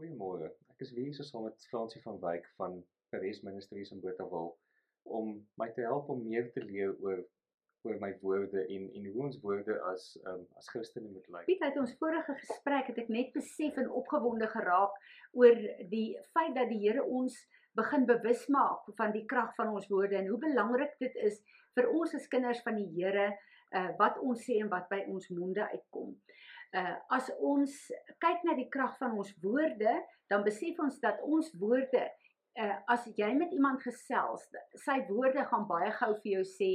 Goeiemôre. Ek is hier saam met Fransie van Wyk van Paris Ministries in Botawil om my te help om meer te leer oor oor my woorde en en hoe ons woorde as um, as Christene moet lyk. Piet uit ons vorige gesprek het ek net besef en opgewonde geraak oor die feit dat die Here ons begin bewus maak van die krag van ons woorde en hoe belangrik dit is vir ons as kinders van die Here uh, wat ons sê en wat by ons monde uitkom uh as ons kyk na die krag van ons woorde, dan besef ons dat ons woorde as jy met iemand gesels, sy woorde gaan baie gou vir jou sê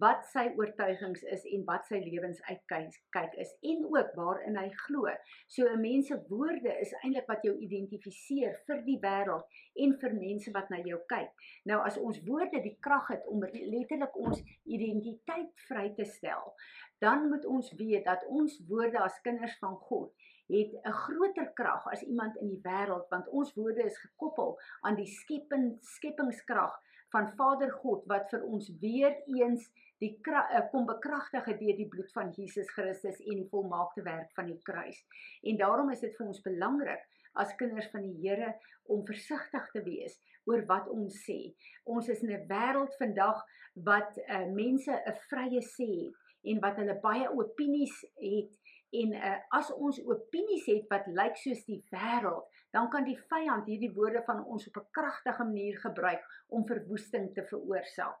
wat sy oortuigings is en wat sy lewensuitkyk kyk is en ook waarin hy glo. So 'n mens se woorde is eintlik wat jou identifiseer vir die wêreld en vir mense wat na jou kyk. Nou as ons woorde die krag het om letterlik ons identiteit vry te stel, dan moet ons weet dat ons woorde as kinders van God het 'n groter krag as iemand in die wêreld want ons woorde is gekoppel aan die skepping skepingskrag van Vader God wat vir ons weer eens die uh, kom bekragtig deur die bloed van Jesus Christus en die volmaakte werk van die kruis. En daarom is dit vir ons belangrik as kinders van die Here om versigtig te wees oor wat ons sê. Ons is in 'n wêreld vandag wat uh, mense 'n vrye sê het en wat hulle baie opinies het en uh, as ons opinies het wat lyk soos die wêreld, dan kan die vyand hierdie woorde van ons op 'n kragtige manier gebruik om verwoesting te veroorsaak.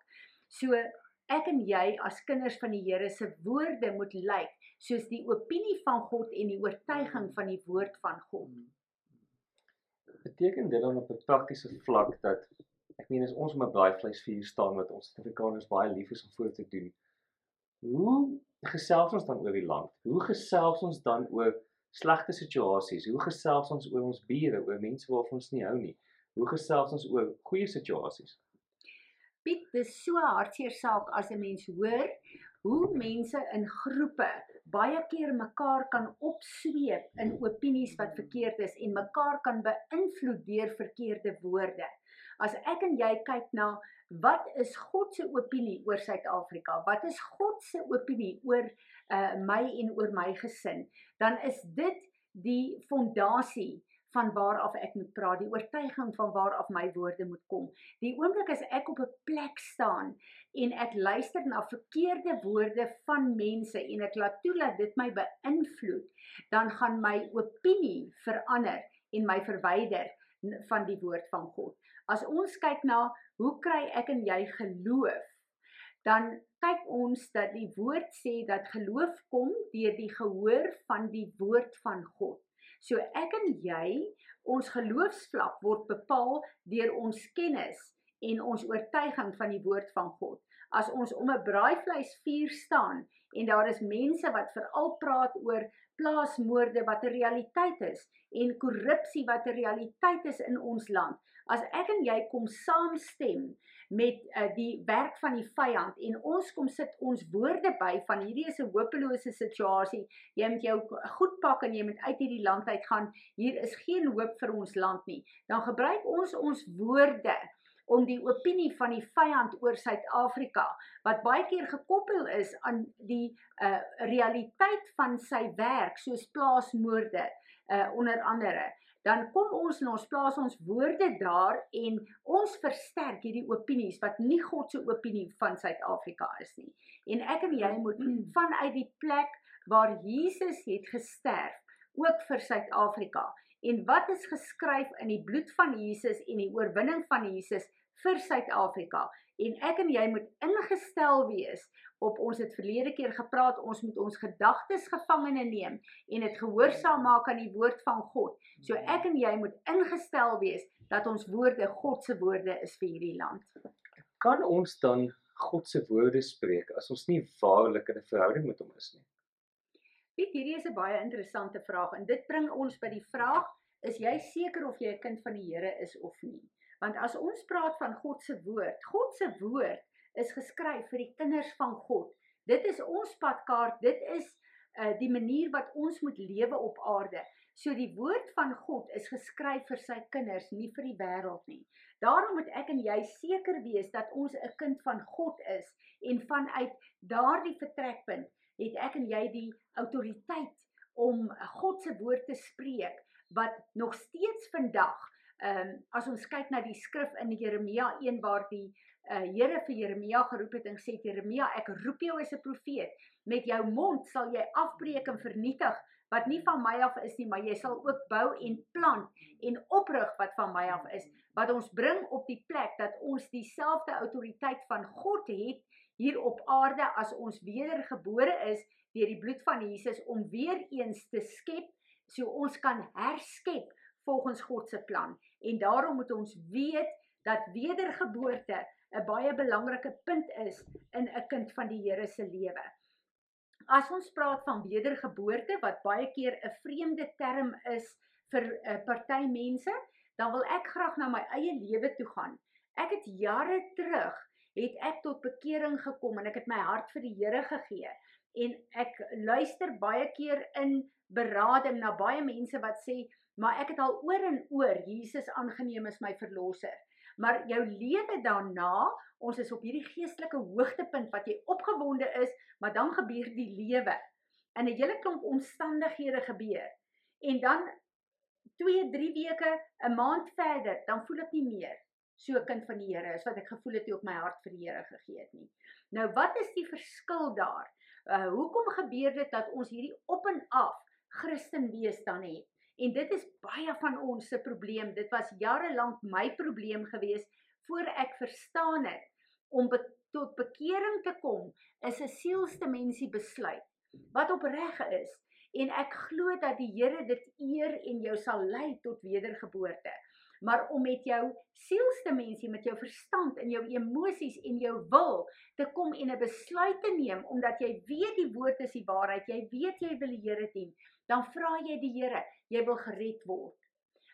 So ek en jy as kinders van die Here se woorde moet lyk soos die opinie van God en die oortuiging van die woord van God. Beteken dit dan op 'n praktiese vlak dat ek meen as ons met baie vleis vuur staan wat ons Afrikaners baie lief is om voor te doen, hoe gesels ons dan oor die land? Hoe gesels ons dan oor slegte situasies? Hoe gesels ons oor ons bure, oor mense waarvan ons nie hou nie? Hoe gesels ons oor goeie situasies? Piet, dis so hartseer saak as 'n mens hoor hoe mense in groepe baie keer mekaar kan opsweep in opinies wat verkeerd is en mekaar kan beïnvloed deur verkeerde woorde. As ek en jy kyk na wat is God se opinie oor Suid-Afrika? Wat is God se opinie oor uh my en oor my gesin? Dan is dit die fondasie van waar af ek moet praat, die oortuiging van waar af my woorde moet kom. Die oomblik as ek op 'n plek staan en ek luister na verkeerde woorde van mense en ek laat toe dat dit my beïnvloed, dan gaan my opinie verander en my verwyder van die woord van God. As ons kyk na hoe kry ek en jy geloof, dan kyk ons dat die woord sê dat geloof kom deur die gehoor van die woord van God. So ek en jy, ons geloofsvlak word bepaal deur ons kennis en ons oortuiging van die woord van God. As ons om 'n braaivleisvuur staan en daar is mense wat veral praat oor plaasmoorde wat 'n realiteit is en korrupsie wat 'n realiteit is in ons land. As ek en jy kom saamstem met uh, die werk van die vyand en ons kom sit ons woorde by van hierdie is 'n hopelose situasie. Jy moet jou goed pak en jy moet uit hierdie land uitgaan. Hier is geen hoop vir ons land nie. Dan gebruik ons ons woorde om die opinie van die vyand oor Suid-Afrika wat baie keer gekoppel is aan die uh realiteit van sy werk soos plaasmoorde uh onder andere. Dan kom ons en ons plaas ons woorde daar en ons versterk hierdie opinies wat nie God se opinie van Suid-Afrika is nie. En ek en jy moet vanuit die plek waar Jesus het gesterf ook vir Suid-Afrika en wat is geskryf in die bloed van Jesus en die oorwinning van Jesus vir Suid-Afrika. En ek en jy moet ingestel wees op ons het verlede keer gepraat ons moet ons gedagtes gevangene neem en dit gehoorsaam maak aan die woord van God. So ek en jy moet ingestel wees dat ons woorde God se woorde is vir hierdie land. Kan ons dan God se woorde spreek as ons nie waarlik in 'n verhouding met hom is nie? Piet, hierdie is 'n baie interessante vraag en dit bring ons by die vraag: Is jy seker of jy 'n kind van die Here is of nie? Want as ons praat van God se woord, God se woord is geskryf vir die kinders van God. Dit is ons padkaart, dit is uh die manier wat ons moet lewe op aarde. So die woord van God is geskryf vir sy kinders, nie vir die wêreld nie. Daarom moet ek en jy seker wees dat ons 'n kind van God is en vanuit daardie vertrekpunt het ek en jy die autoriteit om God se woord te spreek wat nog steeds vandag, ehm um, as ons kyk na die skrif in Jeremia 1 waar die uh, Here vir Jeremia geroep het en gesê Jeremia, ek roep jou as 'n profeet. Met jou mond sal jy afbreek en vernietig wat nie van my af is nie, maar jy sal ook bou en plant en oprig wat van my af is, wat ons bring op die plek dat ons dieselfde autoriteit van God het hier op aarde as ons wedergebore is deur die bloed van Jesus om weer eens te skep so ons kan herskep volgens God se plan. En daarom moet ons weet dat wedergeboorte 'n baie belangrike punt is in 'n kind van die Here se lewe. As ons praat van wedergeboorte wat baie keer 'n vreemde term is vir 'n uh, party mense, dan wil ek graag na my eie lewe toe gaan. Ek het jare terug het ek tot bekering gekom en ek het my hart vir die Here gegee en ek luister baie keer in berading na baie mense wat sê maar ek het al oor en oor Jesus aangeneem as my verlosser maar jou lewe daarna ons is op hierdie geestelike hoogtepunt wat jy opgewonde is, maar dan gebeur die lewe. In 'n hele klomp omstandighede gebeur. En dan 2, 3 weke, 'n maand verder, dan voel ek nie meer so 'n kind van die Here is wat ek gevoel het toe ek my hart vir die Here gegee het nie. Nou wat is die verskil daar? Uh hoekom gebeur dit dat ons hierdie op en af Christen wees dan het? En dit is baie van ons se probleem. Dit was jare lank my probleem gewees voor ek verstaan het om be tot bekering te kom is 'n sielsdimensie besluit wat opreg is en ek glo dat die Here dit eer en jou sal lei tot wedergeboorte maar om met jou sielsdimensie met jou verstand en jou emosies en jou wil te kom en 'n besluit te neem omdat jy weet die woord is die waarheid jy weet jy wil die Here dien dan vra jy die Here jy wil gered word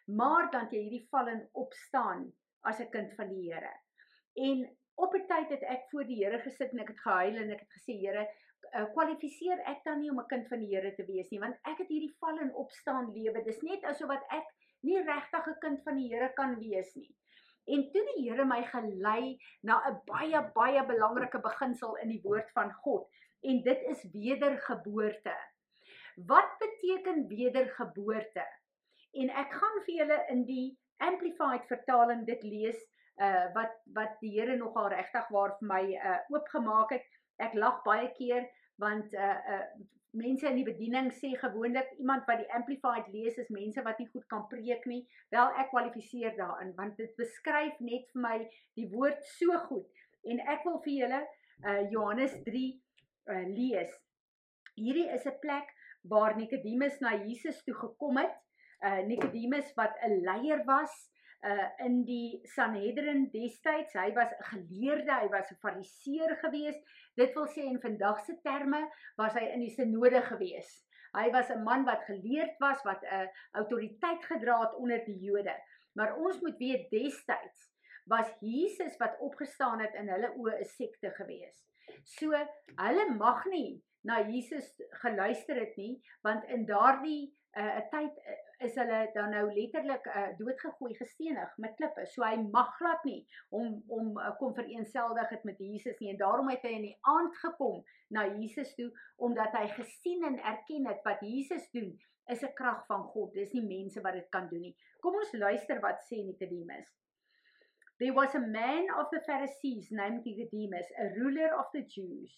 maar dan jy hierdie val en opstaan as 'n kind van die Here en op 'n tyd het ek voor die Here gesit en ek het gehuil en ek het gesê Here, uh, kwalifiseer ek dan nie om 'n kind van die Here te wees nie, want ek het hierdie val en opstaan lewe. Dis net asof wat ek nie regtig 'n kind van die Here kan wees nie. En toe die Here my gelei na 'n baie baie belangrike beginsel in die woord van God en dit is wedergeboorte. Wat beteken wedergeboorte? En ek gaan vir julle in die amplified vertaling dit lees uh wat wat die Here nogal regtig waar vir my uh oopgemaak het. Ek lag baie keer want uh uh mense in die bediening sê gewoonlik iemand wat die amplified lees is mense wat nie goed kan preek nie. Wel ek kwalifiseer daarin want dit beskryf net vir my die woord so goed. En ek wil vir julle uh Johannes 3 uh lees. Hierdie is 'n plek waar Nikodemus na Jesus toe gekom het. Uh Nikodemus wat 'n leier was uh in die Sanhedrin destyds. Hy was 'n geleerde, hy was 'n fariseer gewees. Dit wil sê in vandag se terme was hy in die sinode gewees. Hy was 'n man wat geleerd was, wat 'n uh, autoriteit gedra het onder die Jode. Maar ons moet weet destyds was Jesus wat opgestaan het in hulle oë 'n sekte gewees. So hulle mag nie na Jesus geluister het nie, want in daardie 'n uh, tyd uh, is hulle dan nou letterlik uh, doodgegooi gestenig met klippe. So hy mag glad nie om om uh, kom vereenseldig het met Jesus nie en daarom het hy in die aand gekom na Jesus toe omdat hy gesien en erken het wat Jesus doen is 'n krag van God. Dis nie mense wat dit kan doen nie. Kom ons luister wat sê Nikodemus. There was a man of the Pharisees named Nicodemus, a ruler of the Jews.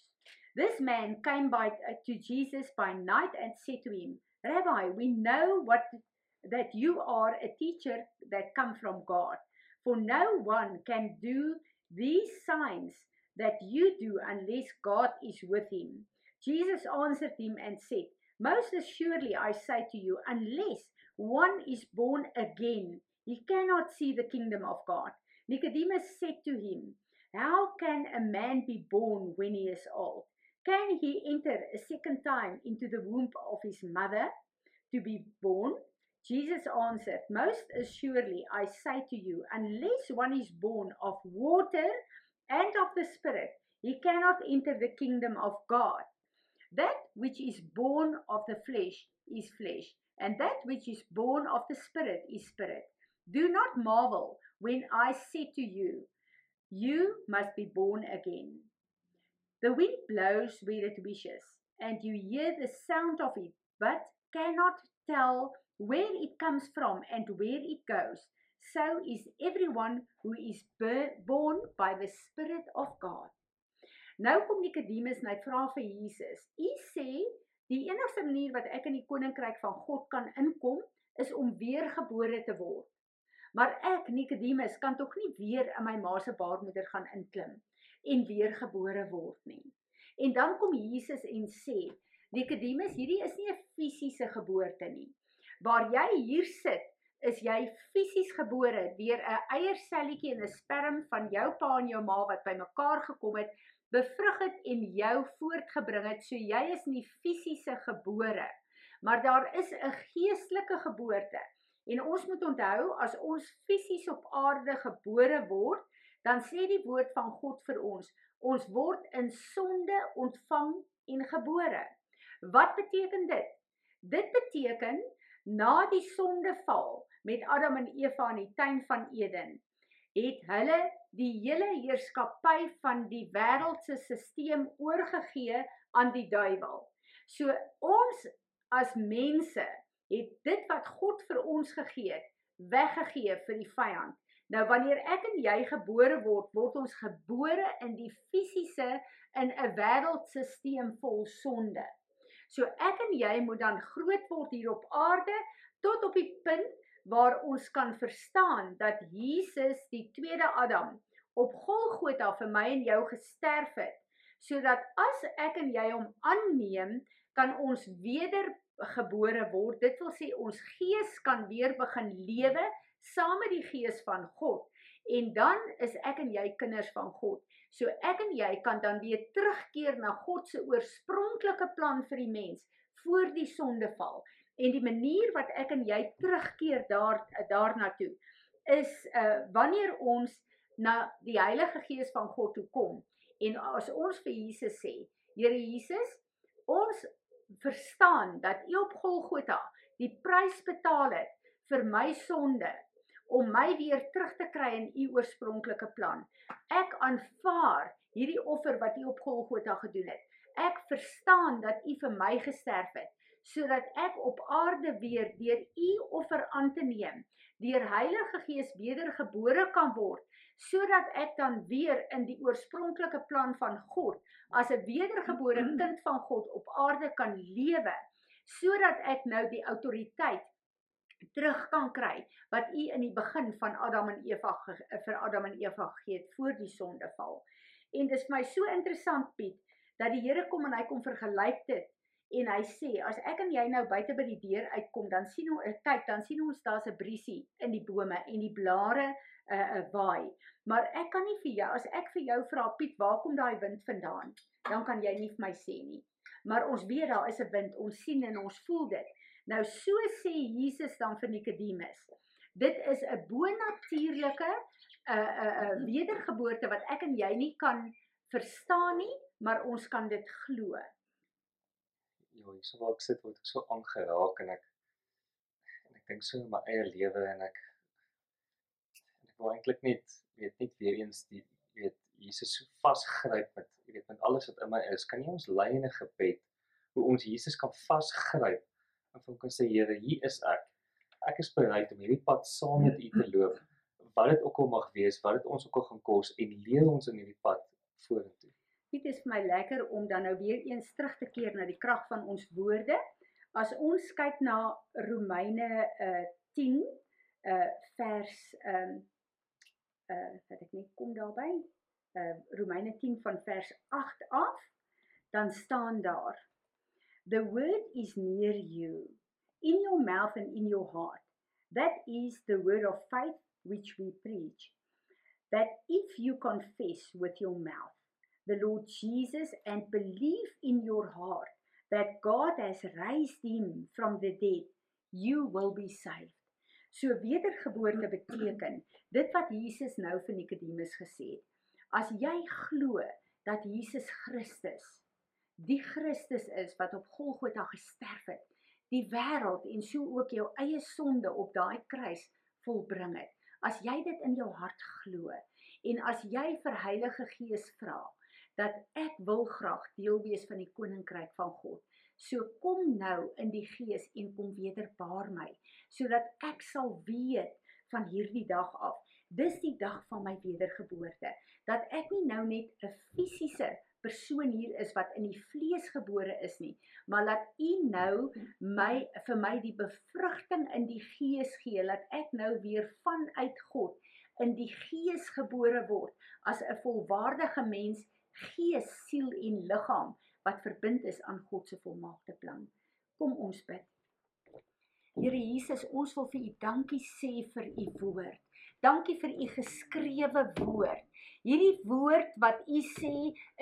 This man came by uh, to Jesus by night and said to him, Rabbi, we know what that you are a teacher that come from God. For no one can do these signs that you do unless God is with him. Jesus answered him and said, Most assuredly I say to you, unless one is born again, he cannot see the kingdom of God. Nicodemus said to him, How can a man be born when he is old? Can he enter a second time into the womb of his mother to be born? Jesus answered, Most assuredly I say to you, unless one is born of water and of the Spirit, he cannot enter the kingdom of God. That which is born of the flesh is flesh, and that which is born of the Spirit is spirit. Do not marvel when I say to you, You must be born again. The wind blows where it wishes, and you hear the sound of it, but cannot tell where it comes from and where it goes, so is everyone who is born by the Spirit of God. Nou kom Nikodemus en hy vra vir Jesus: "U sê die enigste manier wat ek in die koninkryk van God kan inkom, is om weergebore te word. Maar ek, Nikodemus, kan tog nie weer in my ma se baarmoeder gaan inklim en weergebore word nie." En dan kom Jesus en sê: "Nikodemus, hierdie is nie 'n fisiese geboorte nie. Waar jy hier sit, is jy fisies gebore deur 'n eierselletjie en 'n sperm van jou pa en jou ma wat bymekaar gekom het, bevrug het en jou voortgebring het. So jy is nie fisiese gebore, maar daar is 'n geestelike geboorte. En ons moet onthou as ons fisies op aarde gebore word, dan sê die woord van God vir ons, ons word in sonde ontvang en gebore. Wat beteken dit? Dit beteken na die sondeval met Adam en Eva in die tuin van Eden, het hulle die hele heerskappy van die wêreldse stelsel oorgegee aan die duiwel. So ons as mense het dit wat God vir ons gegee het, weggegee vir die vyand. Nou wanneer ek en jy gebore word, word ons gebore in die fisiese in 'n wêreldse stelsel vol sonde. So ek en jy moet dan groot word hier op aarde tot op die punt waar ons kan verstaan dat Jesus die tweede Adam op Golgotha vir my en jou gesterf het sodat as ek en jy hom aanneem kan ons wedergebore word. Dit wil sê ons gees kan weer begin lewe saam met die gees van God. En dan is ek en jy kinders van God. So ek en jy kan dan weer terugkeer na God se oorspronklike plan vir die mens voor die sondeval en die manier wat ek en jy terugkeer daar daarna toe is uh wanneer ons na die Heilige Gees van God toe kom. En as ons vir Jesus sê Here Jesus ons verstaan dat U op Golgotha die prys betaal het vir my sonde om my weer terug te kry in U oorspronklike plan. Ek aanvaar hierdie offer wat U op Golgotha gedoen het. Ek verstaan dat U vir my gesterf het sodat ek op aarde weer deur u offer aan te neem, deur Heilige Gees wedergebore kan word, sodat ek dan weer in die oorspronklike plan van God as 'n wedergebore kind van God op aarde kan lewe, sodat ek nou die autoriteit terug kan kry wat u in die begin van Adam en Eva vir Adam en Eva gegee het voor die sondeval. En dis vir my so interessant Piet dat die Here kom en hy kom vergelyk dit en hy sê as ek en jy nou buite by die deur uitkom dan sien ons eh, kyk dan sien ons daar's 'n briesie in die bome en die blare 'n uh, eh, 'n uh, waai. Maar ek kan nie vir jou as ek vir jou vra Piet waar kom daai wind vandaan? Dan kan jy nie vir my sê nie. Maar ons weet daar is 'n wind ons sien en ons voel dit. Nou so sê Jesus dan vir Nikodemus dit is 'n bonatuurlike 'n 'n 'n wedergeboorte wat ek en jy nie kan verstaan nie maar ons kan dit glo ja, hierso waar ek sit word ek so aangeraak en ek en ek dink so in my eie lewe en ek en ek wil eintlik net weet net weer eens die weet Jesus so vasgryp met jy weet met alles wat in my is. Kan jy ons lei in 'n gebed hoe ons Jesus kan vasgryp en vir hom kan sê Here, hier is ek. Ek is bereid om hierdie pad saam met U te loop. Wat dit ook al mag wees, wat dit ons ook al gaan kos en leer ons in hierdie pad vorentoe. Dit is vir my lekker om dan nou weer eens terug te keer na die krag van ons woorde. As ons kyk na Romeine uh 10 uh vers um uh wat ek net kom daarby. Uh Romeine 10 van vers 8 af, dan staan daar: The word is near you, in your mouth and in your heart. That is the word of faith which we preach. That if you confess with your mouth the Lord Jesus and believe in your heart that God has raised him from the dead, you will be saved. So wedergeboorte beteken dit wat Jesus nou vir Nikodemus gesê het. As jy glo dat Jesus Christus die Christus is wat op Golgotha gesterf het, die wêreld en so ook jou eie sonde op daai kruis volbring het. As jy dit in jou hart glo en as jy vir Heilige Gees vra, dat ek wil graag deel wees van die koninkryk van God So kom nou in die gees en kom wederbaar my sodat ek sal weet van hierdie dag af. Dis die dag van my wedergeboorte dat ek nie nou net 'n fisiese persoon hier is wat in die vlees gebore is nie, maar laat U nou my vir my die bevrugting in die gees gee, laat ek nou weer vanuit God in die gees gebore word as 'n volwaardige mens, gees, siel en liggaam wat verbind is aan God se volmaakte plan. Kom ons bid. Here Jesus, ons wil vir U dankie sê vir U woord. Dankie vir U geskrewe woord. Hierdie woord wat U sê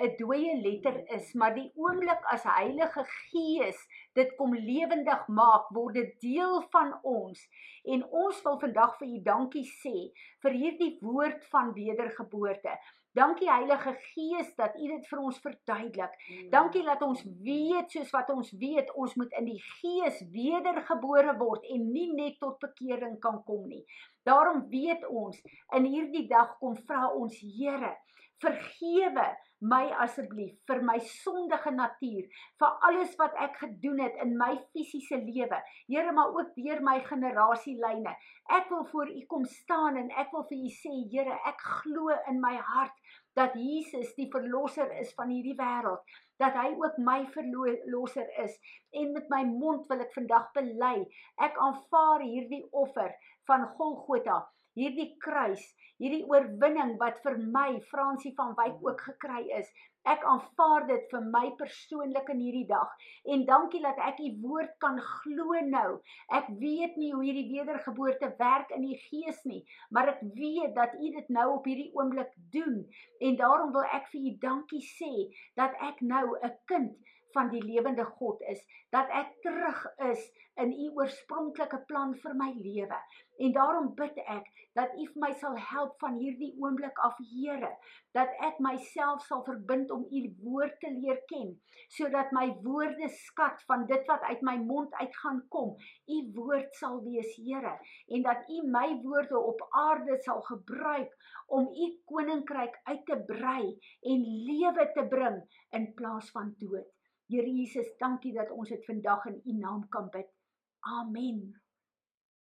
'n dooie letter is, maar die oomblik as Heilige Gees dit kom lewendig maak, word dit deel van ons. En ons wil vandag vir U dankie sê vir hierdie woord van wedergeboorte. Dankie Heilige Gees dat U dit vir ons verduidelik. Dankie dat ons weet soos wat ons weet, ons moet in die Gees wedergebore word en nie net tot bekering kan kom nie. Daarom weet ons in hierdie dag kom vra ons Here, vergewe my asseblief vir my sondige natuur, vir alles wat ek gedoen het in my fisiese lewe. Here, maar ook deur my generasielyne. Ek wil voor U kom staan en ek wil vir U sê, Here, ek glo in my hart dat Jesus die verlosser is van hierdie wêreld, dat hy ook my verlosser is en met my mond wil ek vandag bely, ek aanvaar hierdie offer van Golgotha, hierdie kruis, hierdie oorwinning wat vir my Fransie van Wyk ook gekry is. Ek aanvaar dit vir my persoonlik in hierdie dag en dankie dat ek u woord kan glo nou. Ek weet nie hoe hierdie wedergeboorte werk in die gees nie, maar ek weet dat u dit nou op hierdie oomblik doen en daarom wil ek vir u dankie sê dat ek nou 'n kind van die lewende God is, dat ek terug is in u oorspronklike plan vir my lewe. En daarom bid ek dat u vir my sal help van hierdie oomblik af, Here, dat ek myself sal verbind om u woord te leer ken, sodat my woorde skat van dit wat uit my mond uitgaan kom, u woord sal wees, Here, en dat u my woorde op aarde sal gebruik om u koninkryk uit te brei en lewe te bring in plaas van dood. Here Jesus, dankie dat ons dit vandag in U naam kan bid. Amen.